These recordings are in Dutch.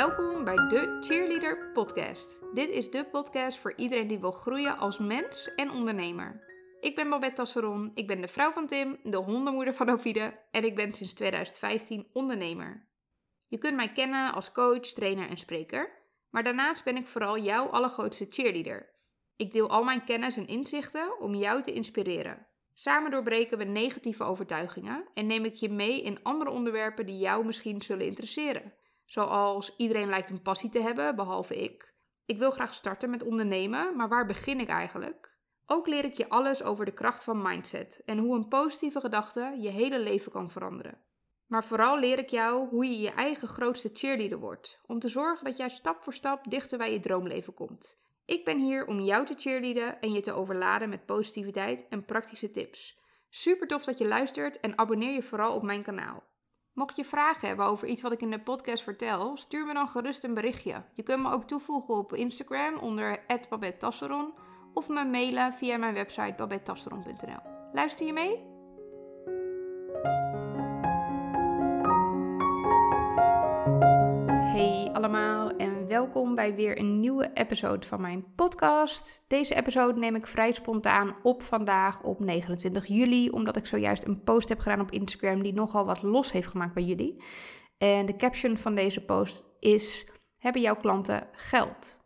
Welkom bij de Cheerleader Podcast. Dit is de podcast voor iedereen die wil groeien als mens en ondernemer. Ik ben Babette Tasseron, ik ben de vrouw van Tim, de hondenmoeder van Ovide en ik ben sinds 2015 ondernemer. Je kunt mij kennen als coach, trainer en spreker, maar daarnaast ben ik vooral jouw allergrootste cheerleader. Ik deel al mijn kennis en inzichten om jou te inspireren. Samen doorbreken we negatieve overtuigingen en neem ik je mee in andere onderwerpen die jou misschien zullen interesseren. Zoals iedereen lijkt een passie te hebben, behalve ik. Ik wil graag starten met ondernemen, maar waar begin ik eigenlijk? Ook leer ik je alles over de kracht van mindset en hoe een positieve gedachte je hele leven kan veranderen. Maar vooral leer ik jou hoe je je eigen grootste cheerleader wordt, om te zorgen dat jij stap voor stap dichter bij je droomleven komt. Ik ben hier om jou te cheerleaden en je te overladen met positiviteit en praktische tips. Super tof dat je luistert en abonneer je vooral op mijn kanaal. Mocht je vragen hebben over iets wat ik in de podcast vertel, stuur me dan gerust een berichtje. Je kunt me ook toevoegen op Instagram onder @babettasseron of me mailen via mijn website babettasseron.nl. Luister je mee? Hey allemaal welkom bij weer een nieuwe episode van mijn podcast. Deze episode neem ik vrij spontaan op vandaag op 29 juli, omdat ik zojuist een post heb gedaan op Instagram die nogal wat los heeft gemaakt bij jullie. En de caption van deze post is: Hebben jouw klanten geld?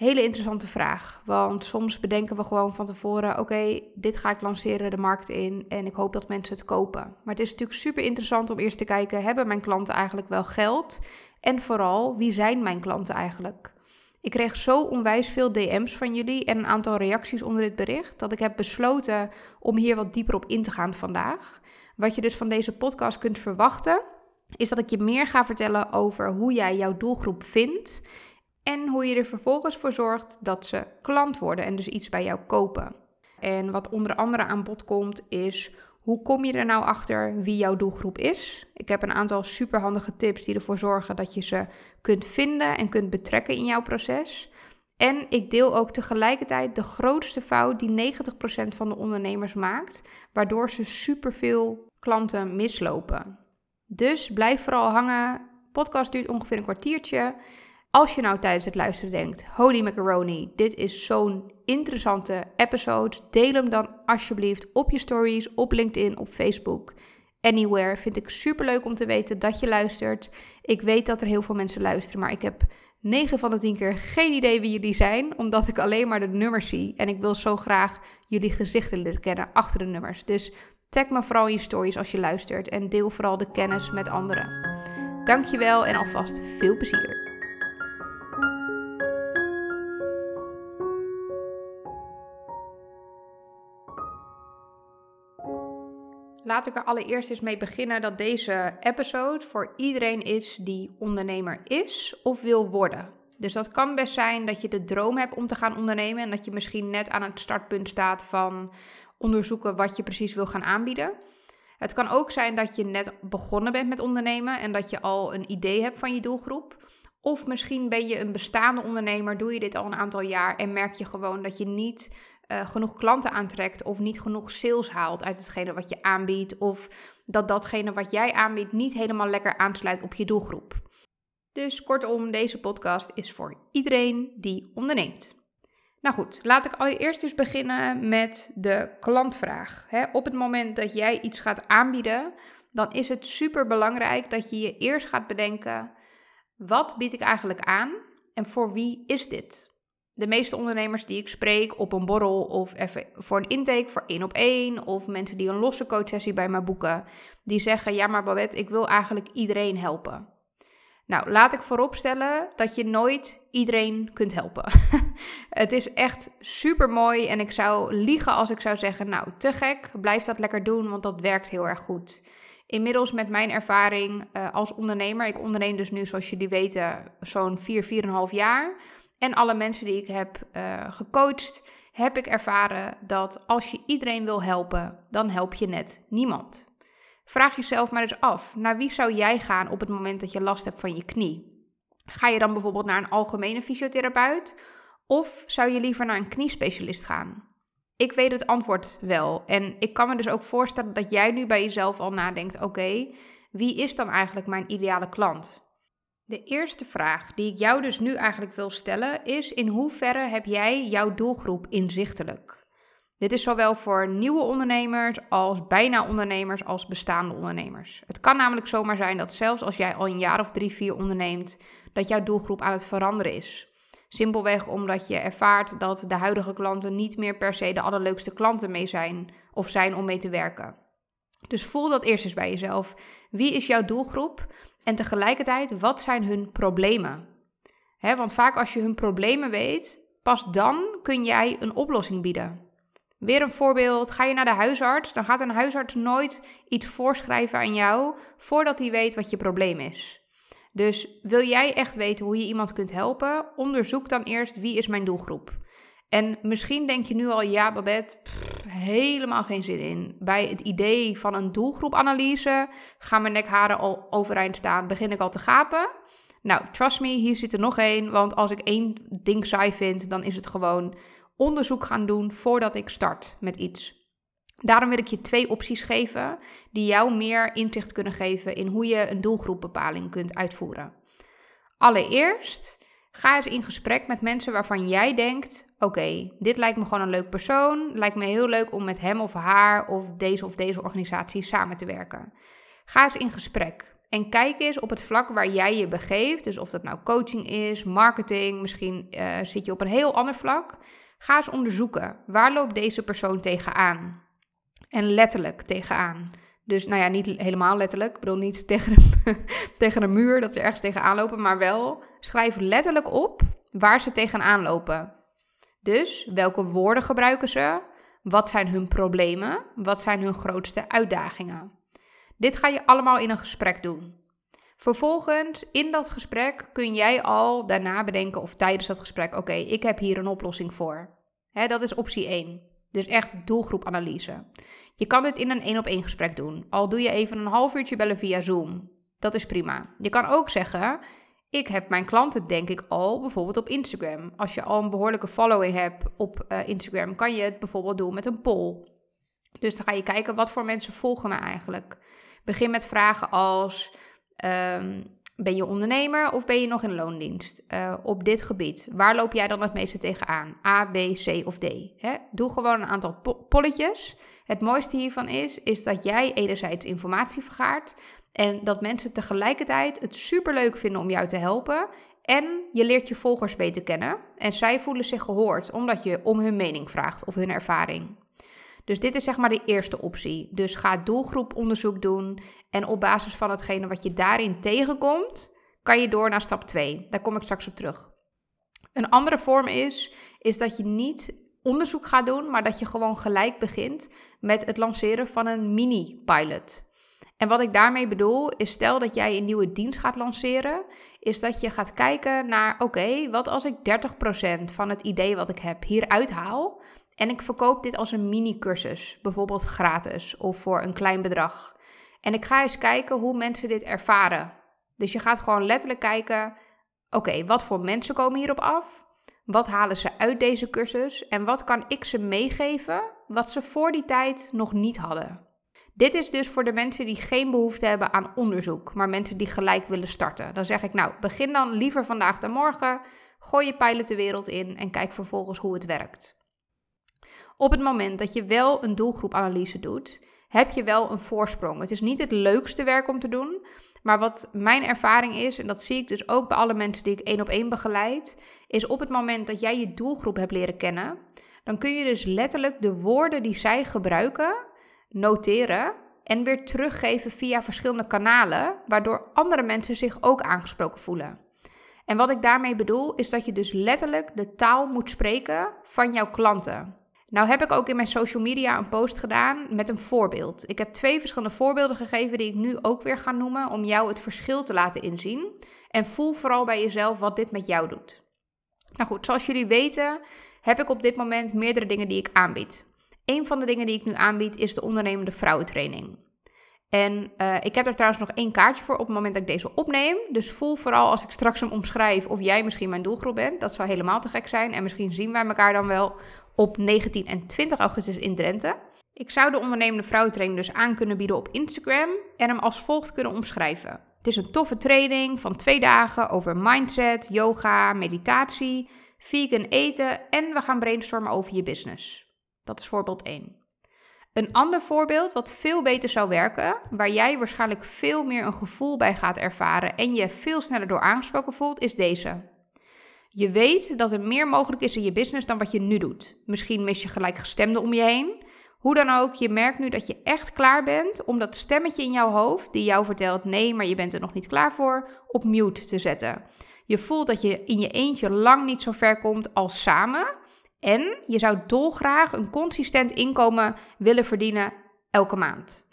Hele interessante vraag, want soms bedenken we gewoon van tevoren: oké, dit ga ik lanceren de markt in en ik hoop dat mensen het kopen. Maar het is natuurlijk super interessant om eerst te kijken: hebben mijn klanten eigenlijk wel geld? En vooral, wie zijn mijn klanten eigenlijk? Ik kreeg zo onwijs veel DM's van jullie en een aantal reacties onder dit bericht dat ik heb besloten om hier wat dieper op in te gaan vandaag. Wat je dus van deze podcast kunt verwachten, is dat ik je meer ga vertellen over hoe jij jouw doelgroep vindt en hoe je er vervolgens voor zorgt dat ze klant worden en dus iets bij jou kopen. En wat onder andere aan bod komt is hoe kom je er nou achter wie jouw doelgroep is? Ik heb een aantal superhandige tips die ervoor zorgen dat je ze kunt vinden en kunt betrekken in jouw proces. En ik deel ook tegelijkertijd de grootste fout die 90% van de ondernemers maakt, waardoor ze superveel klanten mislopen. Dus blijf vooral hangen. podcast duurt ongeveer een kwartiertje. Als je nou tijdens het luisteren denkt: Holy macaroni, dit is zo'n interessante episode, deel hem dan alsjeblieft op je stories, op LinkedIn, op Facebook. Anywhere vind ik super leuk om te weten dat je luistert. Ik weet dat er heel veel mensen luisteren, maar ik heb 9 van de 10 keer geen idee wie jullie zijn, omdat ik alleen maar de nummers zie. En ik wil zo graag jullie gezichten leren kennen achter de nummers. Dus tag me vooral in je stories als je luistert en deel vooral de kennis met anderen. Dankjewel en alvast veel plezier. Laat ik er allereerst eens mee beginnen dat deze episode voor iedereen is die ondernemer is of wil worden. Dus dat kan best zijn dat je de droom hebt om te gaan ondernemen en dat je misschien net aan het startpunt staat van onderzoeken wat je precies wil gaan aanbieden. Het kan ook zijn dat je net begonnen bent met ondernemen en dat je al een idee hebt van je doelgroep. Of misschien ben je een bestaande ondernemer, doe je dit al een aantal jaar en merk je gewoon dat je niet uh, genoeg klanten aantrekt of niet genoeg sales haalt uit hetgene wat je aanbiedt of dat datgene wat jij aanbiedt niet helemaal lekker aansluit op je doelgroep. Dus kortom, deze podcast is voor iedereen die onderneemt. Nou goed, laat ik allereerst eens beginnen met de klantvraag. op het moment dat jij iets gaat aanbieden, dan is het super belangrijk dat je je eerst gaat bedenken: wat bied ik eigenlijk aan en voor wie is dit? De meeste ondernemers die ik spreek op een borrel of even voor een intake voor één op één of mensen die een losse coachsessie bij mij boeken, die zeggen: Ja, maar Babette, ik wil eigenlijk iedereen helpen. Nou, laat ik vooropstellen dat je nooit iedereen kunt helpen. het is echt super mooi en ik zou liegen als ik zou zeggen: Nou, te gek, blijf dat lekker doen, want dat werkt heel erg goed. Inmiddels met mijn ervaring uh, als ondernemer, ik onderneem dus nu, zoals jullie weten, zo'n 4, 4,5 jaar en alle mensen die ik heb uh, gecoacht, heb ik ervaren dat als je iedereen wil helpen, dan help je net niemand. Vraag jezelf maar eens af, naar wie zou jij gaan op het moment dat je last hebt van je knie? Ga je dan bijvoorbeeld naar een algemene fysiotherapeut of zou je liever naar een kniespecialist gaan? Ik weet het antwoord wel en ik kan me dus ook voorstellen dat jij nu bij jezelf al nadenkt: oké, wie is dan eigenlijk mijn ideale klant? De eerste vraag die ik jou dus nu eigenlijk wil stellen is: in hoeverre heb jij jouw doelgroep inzichtelijk? Dit is zowel voor nieuwe ondernemers als bijna ondernemers als bestaande ondernemers. Het kan namelijk zomaar zijn dat zelfs als jij al een jaar of drie, vier onderneemt, dat jouw doelgroep aan het veranderen is. Simpelweg omdat je ervaart dat de huidige klanten niet meer per se de allerleukste klanten mee zijn of zijn om mee te werken. Dus voel dat eerst eens bij jezelf. Wie is jouw doelgroep? En tegelijkertijd, wat zijn hun problemen? want vaak als je hun problemen weet, pas dan kun jij een oplossing bieden. Weer een voorbeeld. Ga je naar de huisarts, dan gaat een huisarts nooit iets voorschrijven aan jou voordat hij weet wat je probleem is. Dus wil jij echt weten hoe je iemand kunt helpen, onderzoek dan eerst wie is mijn doelgroep. En misschien denk je nu al, ja Babette, helemaal geen zin in. Bij het idee van een doelgroepanalyse gaan mijn nekharen al overeind staan, begin ik al te gapen. Nou, trust me, hier zit er nog één, want als ik één ding saai vind, dan is het gewoon onderzoek gaan doen voordat ik start met iets. Daarom wil ik je twee opties geven die jou meer inzicht kunnen geven in hoe je een doelgroepbepaling kunt uitvoeren. Allereerst ga eens in gesprek met mensen waarvan jij denkt: oké, dit lijkt me gewoon een leuk persoon, lijkt me heel leuk om met hem of haar of deze of deze organisatie samen te werken. Ga eens in gesprek. En kijk eens op het vlak waar jij je begeeft. Dus of dat nou coaching is, marketing, misschien uh, zit je op een heel ander vlak. Ga eens onderzoeken. Waar loopt deze persoon tegenaan? En letterlijk tegenaan. Dus nou ja, niet helemaal letterlijk. Ik bedoel niet tegen een, tegen een muur dat ze ergens tegenaan lopen. Maar wel schrijf letterlijk op waar ze tegenaan lopen. Dus welke woorden gebruiken ze? Wat zijn hun problemen? Wat zijn hun grootste uitdagingen? Dit ga je allemaal in een gesprek doen. Vervolgens, in dat gesprek kun jij al daarna bedenken of tijdens dat gesprek, oké, ik heb hier een oplossing voor. dat is optie 1. Dus echt doelgroepanalyse. Je kan dit in een één op één gesprek doen. Al doe je even een half uurtje bellen via Zoom. Dat is prima. Je kan ook zeggen, ik heb mijn klanten denk ik al bijvoorbeeld op Instagram. Als je al een behoorlijke following hebt op uh, Instagram, kan je het bijvoorbeeld doen met een poll. Dus dan ga je kijken wat voor mensen volgen me eigenlijk. Begin met vragen als Ehm, ben je ondernemer of ben je nog in loondienst uh, op dit gebied? Waar loop jij dan het meeste tegenaan? A, B, C of D? Hè? Doe gewoon een aantal polletjes. Het mooiste hiervan is, is dat jij enerzijds informatie vergaart en dat mensen tegelijkertijd het superleuk vinden om jou te helpen. En je leert je volgers beter kennen en zij voelen zich gehoord omdat je om hun mening vraagt of hun ervaring. Dus dit is zeg maar de eerste optie. Dus ga doelgroeponderzoek doen en op basis van hetgene wat je daarin tegenkomt, kan je door naar stap 2. Daar kom ik straks op terug. Een andere vorm is, is dat je niet onderzoek gaat doen, maar dat je gewoon gelijk begint met het lanceren van een mini-pilot. En wat ik daarmee bedoel, is stel dat jij een nieuwe dienst gaat lanceren, is dat je gaat kijken naar, oké, wat als ik 30% van het idee wat ik heb hieruit haal, en ik verkoop dit als een mini-cursus, bijvoorbeeld gratis of voor een klein bedrag. En ik ga eens kijken hoe mensen dit ervaren. Dus je gaat gewoon letterlijk kijken: oké, wat voor mensen komen hierop af? Wat halen ze uit deze cursus? En wat kan ik ze meegeven wat ze voor die tijd nog niet hadden? Dit is dus voor de mensen die geen behoefte hebben aan onderzoek, maar mensen die gelijk willen starten. Dan zeg ik nou, begin dan liever vandaag dan morgen, gooi je pilot de wereld in en kijk vervolgens hoe het werkt. Op het moment dat je wel een doelgroepanalyse doet, heb je wel een voorsprong. Het is niet het leukste werk om te doen, maar wat mijn ervaring is, en dat zie ik dus ook bij alle mensen die ik één op één begeleid, is op het moment dat jij je doelgroep hebt leren kennen, dan kun je dus letterlijk de woorden die zij gebruiken noteren en weer teruggeven via verschillende kanalen, waardoor andere mensen zich ook aangesproken voelen. En wat ik daarmee bedoel, is dat je dus letterlijk de taal moet spreken van jouw klanten. Nou heb ik ook in mijn social media een post gedaan met een voorbeeld. Ik heb twee verschillende voorbeelden gegeven die ik nu ook weer ga noemen om jou het verschil te laten inzien. En voel vooral bij jezelf wat dit met jou doet. Nou goed, zoals jullie weten heb ik op dit moment meerdere dingen die ik aanbied. Een van de dingen die ik nu aanbied is de ondernemende vrouwentraining. En uh, ik heb er trouwens nog één kaartje voor op het moment dat ik deze opneem. Dus voel vooral als ik straks hem omschrijf of jij misschien mijn doelgroep bent. Dat zou helemaal te gek zijn. En misschien zien wij elkaar dan wel op 19 en 20 augustus in Drenthe. Ik zou de ondernemende vrouwentraining dus aan kunnen bieden op Instagram en hem als volgt kunnen omschrijven. Het is een toffe training van twee dagen over mindset, yoga, meditatie, vegan eten en we gaan brainstormen over je business. Dat is voorbeeld 1. Een ander voorbeeld wat veel beter zou werken, waar jij waarschijnlijk veel meer een gevoel bij gaat ervaren en je veel sneller door aangesproken voelt, is deze. Je weet dat er meer mogelijk is in je business dan wat je nu doet. Misschien mis je gelijkgestemden om je heen. Hoe dan ook, je merkt nu dat je echt klaar bent om dat stemmetje in jouw hoofd, die jou vertelt nee, maar je bent er nog niet klaar voor, op mute te zetten. Je voelt dat je in je eentje lang niet zo ver komt als samen. En je zou dolgraag een consistent inkomen willen verdienen elke maand.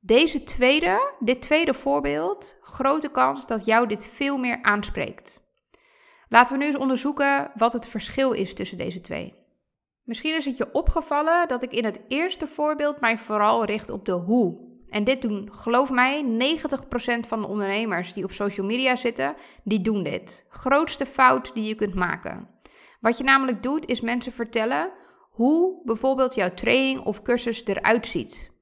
Deze tweede, dit tweede voorbeeld, grote kans dat jou dit veel meer aanspreekt. Laten we nu eens onderzoeken wat het verschil is tussen deze twee. Misschien is het je opgevallen dat ik in het eerste voorbeeld mij vooral richt op de hoe. En dit doen, geloof mij, 90% van de ondernemers die op social media zitten, die doen dit. Grootste fout die je kunt maken. Wat je namelijk doet, is mensen vertellen hoe bijvoorbeeld jouw training of cursus eruit ziet.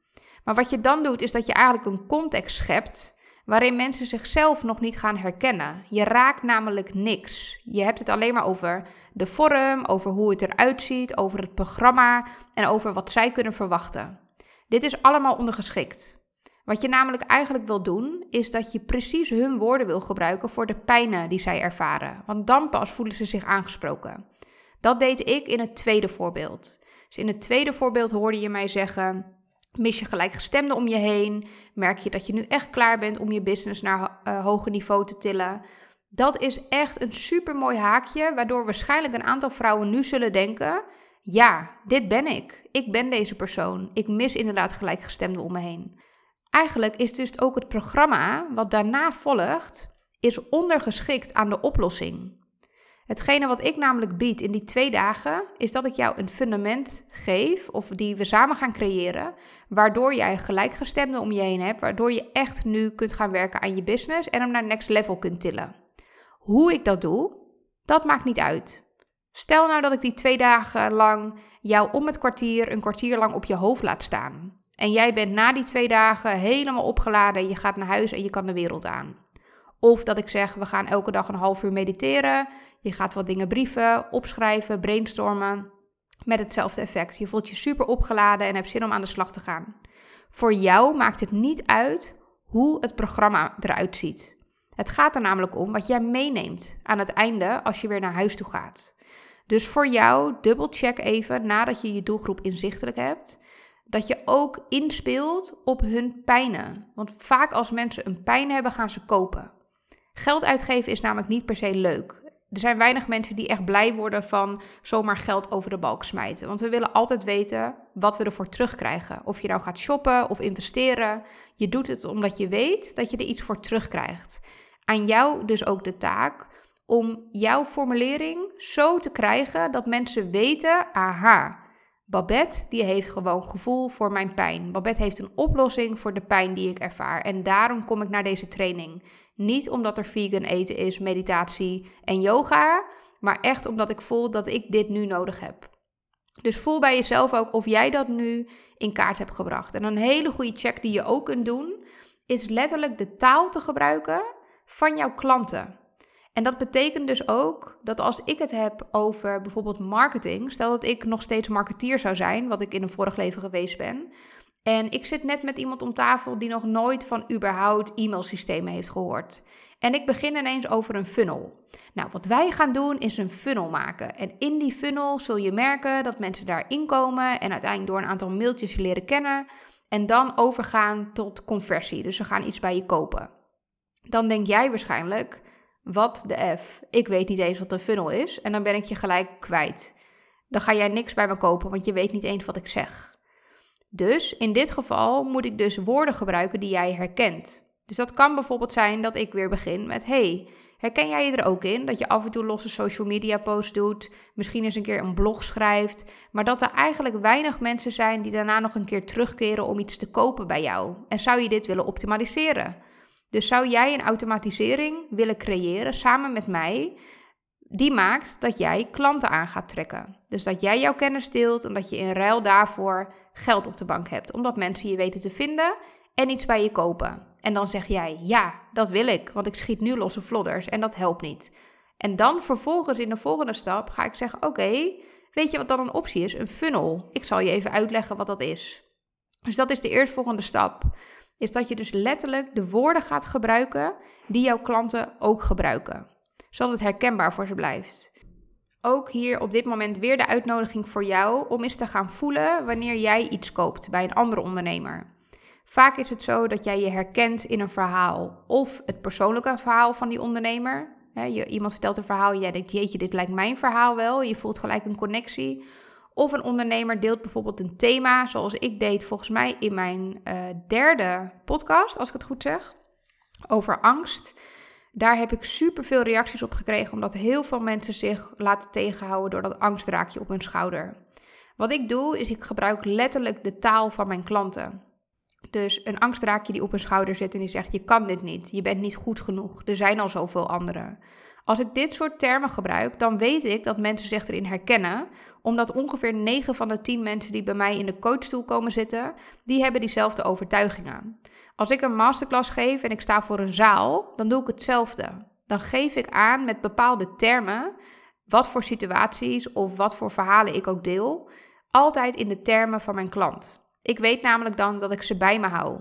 Maar wat je dan doet, is dat je eigenlijk een context schept waarin mensen zichzelf nog niet gaan herkennen. Je raakt namelijk niks. Je hebt het alleen maar over de vorm, over hoe het eruit ziet, over het programma en over wat zij kunnen verwachten. Dit is allemaal ondergeschikt. Wat je namelijk eigenlijk wil doen, is dat je precies hun woorden wil gebruiken voor de pijnen die zij ervaren. Want dan pas voelen ze zich aangesproken. Dat deed ik in het tweede voorbeeld. Dus in het tweede voorbeeld hoorde je mij zeggen: mis je gelijkgestemden om je heen? Merk je dat je nu echt klaar bent om je business naar uh, hoger niveau te tillen? Dat is echt een super mooi haakje, waardoor waarschijnlijk een aantal vrouwen nu zullen denken: ja, dit ben ik. Ik ben deze persoon. Ik mis inderdaad gelijkgestemden om me heen. Eigenlijk is dus ook het programma wat daarna volgt, is ondergeschikt aan de oplossing. Hetgene wat ik namelijk bied in die twee dagen, is dat ik jou een fundament geef, of die we samen gaan creëren, waardoor jij gelijkgestemde om je heen hebt, waardoor je echt nu kunt gaan werken aan je business en hem naar next level kunt tillen. Hoe ik dat doe, dat maakt niet uit. Stel nou dat ik die twee dagen lang jou om het kwartier, een kwartier lang op je hoofd laat staan. En jij bent na die twee dagen helemaal opgeladen, je gaat naar huis en je kan de wereld aan. Of dat ik zeg, we gaan elke dag een half uur mediteren. Je gaat wat dingen brieven, opschrijven, brainstormen. Met hetzelfde effect. Je voelt je super opgeladen en hebt zin om aan de slag te gaan. Voor jou maakt het niet uit hoe het programma eruit ziet. Het gaat er namelijk om wat jij meeneemt aan het einde als je weer naar huis toe gaat. Dus voor jou, dubbelcheck even nadat je je doelgroep inzichtelijk hebt dat je ook inspeelt op hun pijnen. Want vaak als mensen een pijn hebben, gaan ze kopen. Geld uitgeven is namelijk niet per se leuk. Er zijn weinig mensen die echt blij worden van zomaar geld over de balk smijten. Want we willen altijd weten wat we ervoor terugkrijgen. Of je nou gaat shoppen of investeren. Je doet het omdat je weet dat je er iets voor terugkrijgt. Aan jou dus ook de taak om jouw formulering zo te krijgen dat mensen weten: aha, Babette die heeft gewoon gevoel voor mijn pijn. Babette heeft een oplossing voor de pijn die ik ervaar. En daarom kom ik naar deze training. Niet omdat er vegan eten is, meditatie en yoga, maar echt omdat ik voel dat ik dit nu nodig heb. Dus voel bij jezelf ook of jij dat nu in kaart hebt gebracht. En een hele goede check die je ook kunt doen, is letterlijk de taal te gebruiken van jouw klanten. En dat betekent dus ook dat als ik het heb over bijvoorbeeld marketing, stel dat ik nog steeds marketeer zou zijn, wat ik in een vorig leven geweest ben, en ik zit net met iemand om tafel die nog nooit van überhaupt e-mailsystemen heeft gehoord. En ik begin ineens over een funnel. Nou, wat wij gaan doen is een funnel maken. En in die funnel zul je merken dat mensen daarin komen en uiteindelijk door een aantal mailtjes je leren kennen. En dan overgaan tot conversie. Dus ze gaan iets bij je kopen. Dan denk jij waarschijnlijk, wat de F? Ik weet niet eens wat een funnel is. En dan ben ik je gelijk kwijt. Dan ga jij niks bij me kopen, want je weet niet eens wat ik zeg. Dus in dit geval moet ik dus woorden gebruiken die jij herkent. Dus dat kan bijvoorbeeld zijn dat ik weer begin met: Hey, herken jij je er ook in? Dat je af en toe losse social media posts doet, misschien eens een keer een blog schrijft, maar dat er eigenlijk weinig mensen zijn die daarna nog een keer terugkeren om iets te kopen bij jou. En zou je dit willen optimaliseren? Dus zou jij een automatisering willen creëren samen met mij, die maakt dat jij klanten aan gaat trekken. Dus dat jij jouw kennis deelt en dat je in ruil daarvoor geld op de bank hebt, omdat mensen je weten te vinden en iets bij je kopen. En dan zeg jij, ja, dat wil ik, want ik schiet nu losse vlodders en dat helpt niet. En dan vervolgens in de volgende stap ga ik zeggen, oké, weet je wat dan een optie is? Een funnel. Ik zal je even uitleggen wat dat is. Dus dat is de eerstvolgende stap. Is dat je dus letterlijk de woorden gaat gebruiken die jouw klanten ook gebruiken. Zodat het herkenbaar voor ze blijft. Ook hier op dit moment weer de uitnodiging voor jou om eens te gaan voelen wanneer jij iets koopt bij een andere ondernemer. Vaak is het zo dat jij je herkent in een verhaal of het persoonlijke verhaal van die ondernemer. je, iemand vertelt een verhaal, jij denkt, jeetje, dit lijkt mijn verhaal wel. Je voelt gelijk een connectie. Of een ondernemer deelt bijvoorbeeld een thema, zoals ik deed volgens mij in mijn uh, derde podcast, als ik het goed zeg, over angst. Daar heb ik super veel reacties op gekregen, omdat heel veel mensen zich laten tegenhouden door dat angstraakje op hun schouder. Wat ik doe, is ik gebruik letterlijk de taal van mijn klanten. Dus een angstraakje die op hun schouder zit en die zegt: Je kan dit niet, je bent niet goed genoeg, er zijn al zoveel anderen. Als ik dit soort termen gebruik, dan weet ik dat mensen zich erin herkennen, omdat ongeveer 9 van de 10 mensen die bij mij in de coachstoel komen zitten, die hebben diezelfde overtuigingen. Als ik een masterclass geef en ik sta voor een zaal, dan doe ik hetzelfde. Dan geef ik aan met bepaalde termen wat voor situaties of wat voor verhalen ik ook deel, altijd in de termen van mijn klant. Ik weet namelijk dan dat ik ze bij me hou.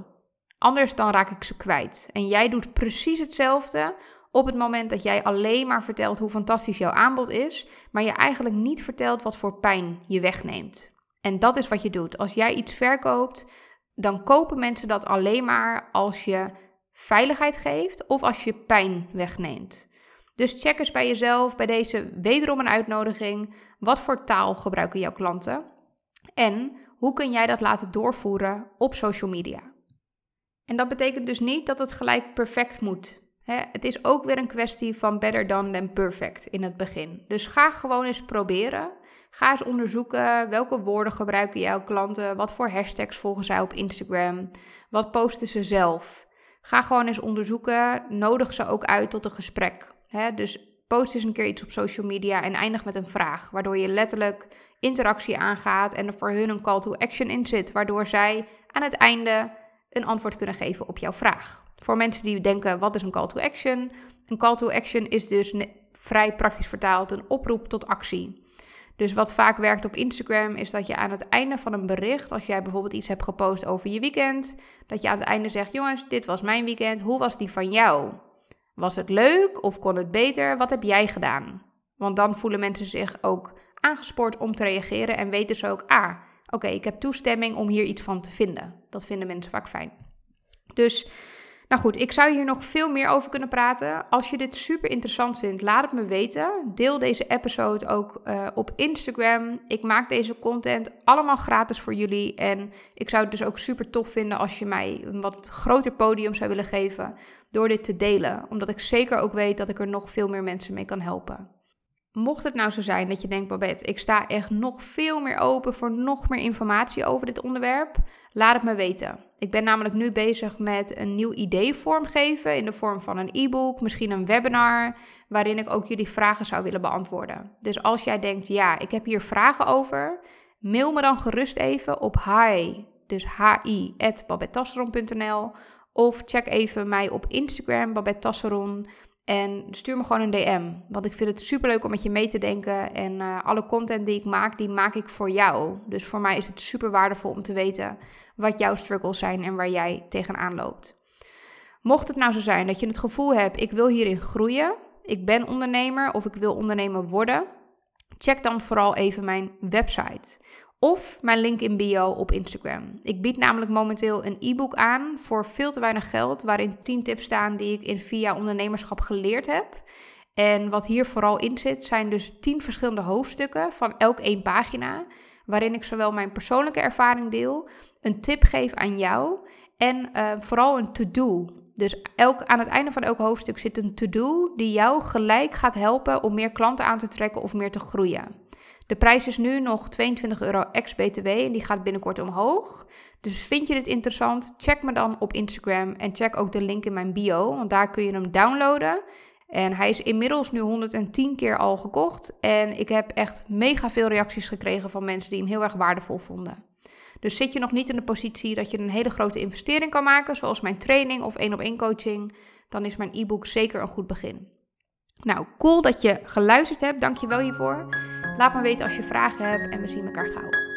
Anders dan raak ik ze kwijt. En jij doet precies hetzelfde op het moment dat jij alleen maar vertelt hoe fantastisch jouw aanbod is, maar je eigenlijk niet vertelt wat voor pijn je wegneemt. En dat is wat je doet. Als jij iets verkoopt, dan kopen mensen dat alleen maar als je veiligheid geeft of als je pijn wegneemt. Dus check eens bij jezelf, bij deze wederom een uitnodiging. Wat voor taal gebruiken jouw klanten? En hoe kun jij dat laten doorvoeren op social media? En dat betekent dus niet dat het gelijk perfect moet. Het is ook weer een kwestie van better done than perfect in het begin. Dus ga gewoon eens proberen. Ga eens onderzoeken welke woorden gebruiken jouw klanten, wat voor hashtags volgen zij op Instagram, wat posten ze zelf. Ga gewoon eens onderzoeken, nodig ze ook uit tot een gesprek. dus post eens een keer iets op social media en eindig met een vraag, waardoor je letterlijk interactie aangaat en er voor hun een call to action in zit, waardoor zij aan het einde een antwoord kunnen geven op jouw vraag. Voor mensen die denken, wat is een call to action? Een call to action is dus vrij praktisch vertaald een oproep tot actie. Dus wat vaak werkt op Instagram is dat je aan het einde van een bericht, als jij bijvoorbeeld iets hebt gepost over je weekend, dat je aan het einde zegt: Jongens, dit was mijn weekend, hoe was die van jou? Was het leuk of kon het beter? Wat heb jij gedaan? Want dan voelen mensen zich ook aangespoord om te reageren en weten ze ook: ah, oké, ik heb toestemming om hier iets van te vinden. Dat vinden mensen vaak fijn. Dus, nou goed, ik zou hier nog veel meer over kunnen praten. Als je dit super interessant vindt, laat het me weten. Deel deze episode ook uh, op Instagram. Ik maak deze content allemaal gratis voor jullie. En ik zou het dus ook super tof vinden als je mij een wat groter podium zou willen geven door dit te delen. Omdat ik zeker ook weet dat ik er nog veel meer mensen mee kan helpen. Mocht het nou zo zijn dat je denkt, Babette, ik sta echt nog veel meer open voor nog meer informatie over dit onderwerp, laat het me weten. Ik ben namelijk nu bezig met een nieuw idee vormgeven in de vorm van een e-book, misschien een webinar, waarin ik ook jullie vragen zou willen beantwoorden. Dus als jij denkt, ja, ik heb hier vragen over, mail me dan gerust even op hi, dus hi, at of check even mij op Instagram, Babette. En stuur me gewoon een DM. Want ik vind het super leuk om met je mee te denken. En uh, alle content die ik maak, die maak ik voor jou. Dus voor mij is het super waardevol om te weten wat jouw struggles zijn en waar jij tegenaan loopt. Mocht het nou zo zijn dat je het gevoel hebt, ik wil hierin groeien. Ik ben ondernemer of ik wil ondernemer worden. Check dan vooral even mijn website of mijn link in bio op Instagram. Ik bied namelijk momenteel een e-book aan voor veel te weinig geld, waarin 10 tips staan die ik in via ondernemerschap geleerd heb. En wat hier vooral in zit, zijn dus 10 verschillende hoofdstukken van elk één pagina, waarin ik zowel mijn persoonlijke ervaring deel, een tip geef aan jou en uh, vooral een to-do. Dus elk, aan het einde van elk hoofdstuk zit een to-do die jou gelijk gaat helpen om meer klanten aan te trekken of meer te groeien. De prijs is nu nog 22 euro ex-BTW en die gaat binnenkort omhoog. Dus vind je dit interessant? Check me dan op Instagram en check ook de link in mijn bio, want daar kun je hem downloaden. En hij is inmiddels nu 110 keer al gekocht. En ik heb echt mega veel reacties gekregen van mensen die hem heel erg waardevol vonden. Dus zit je nog niet in de positie dat je een hele grote investering kan maken, zoals mijn training of één op één coaching, dan is mijn e-book zeker een goed begin. Nou, cool dat je geluisterd hebt. Dank je wel hiervoor. Laat me weten als je vragen hebt en we zien elkaar gauw.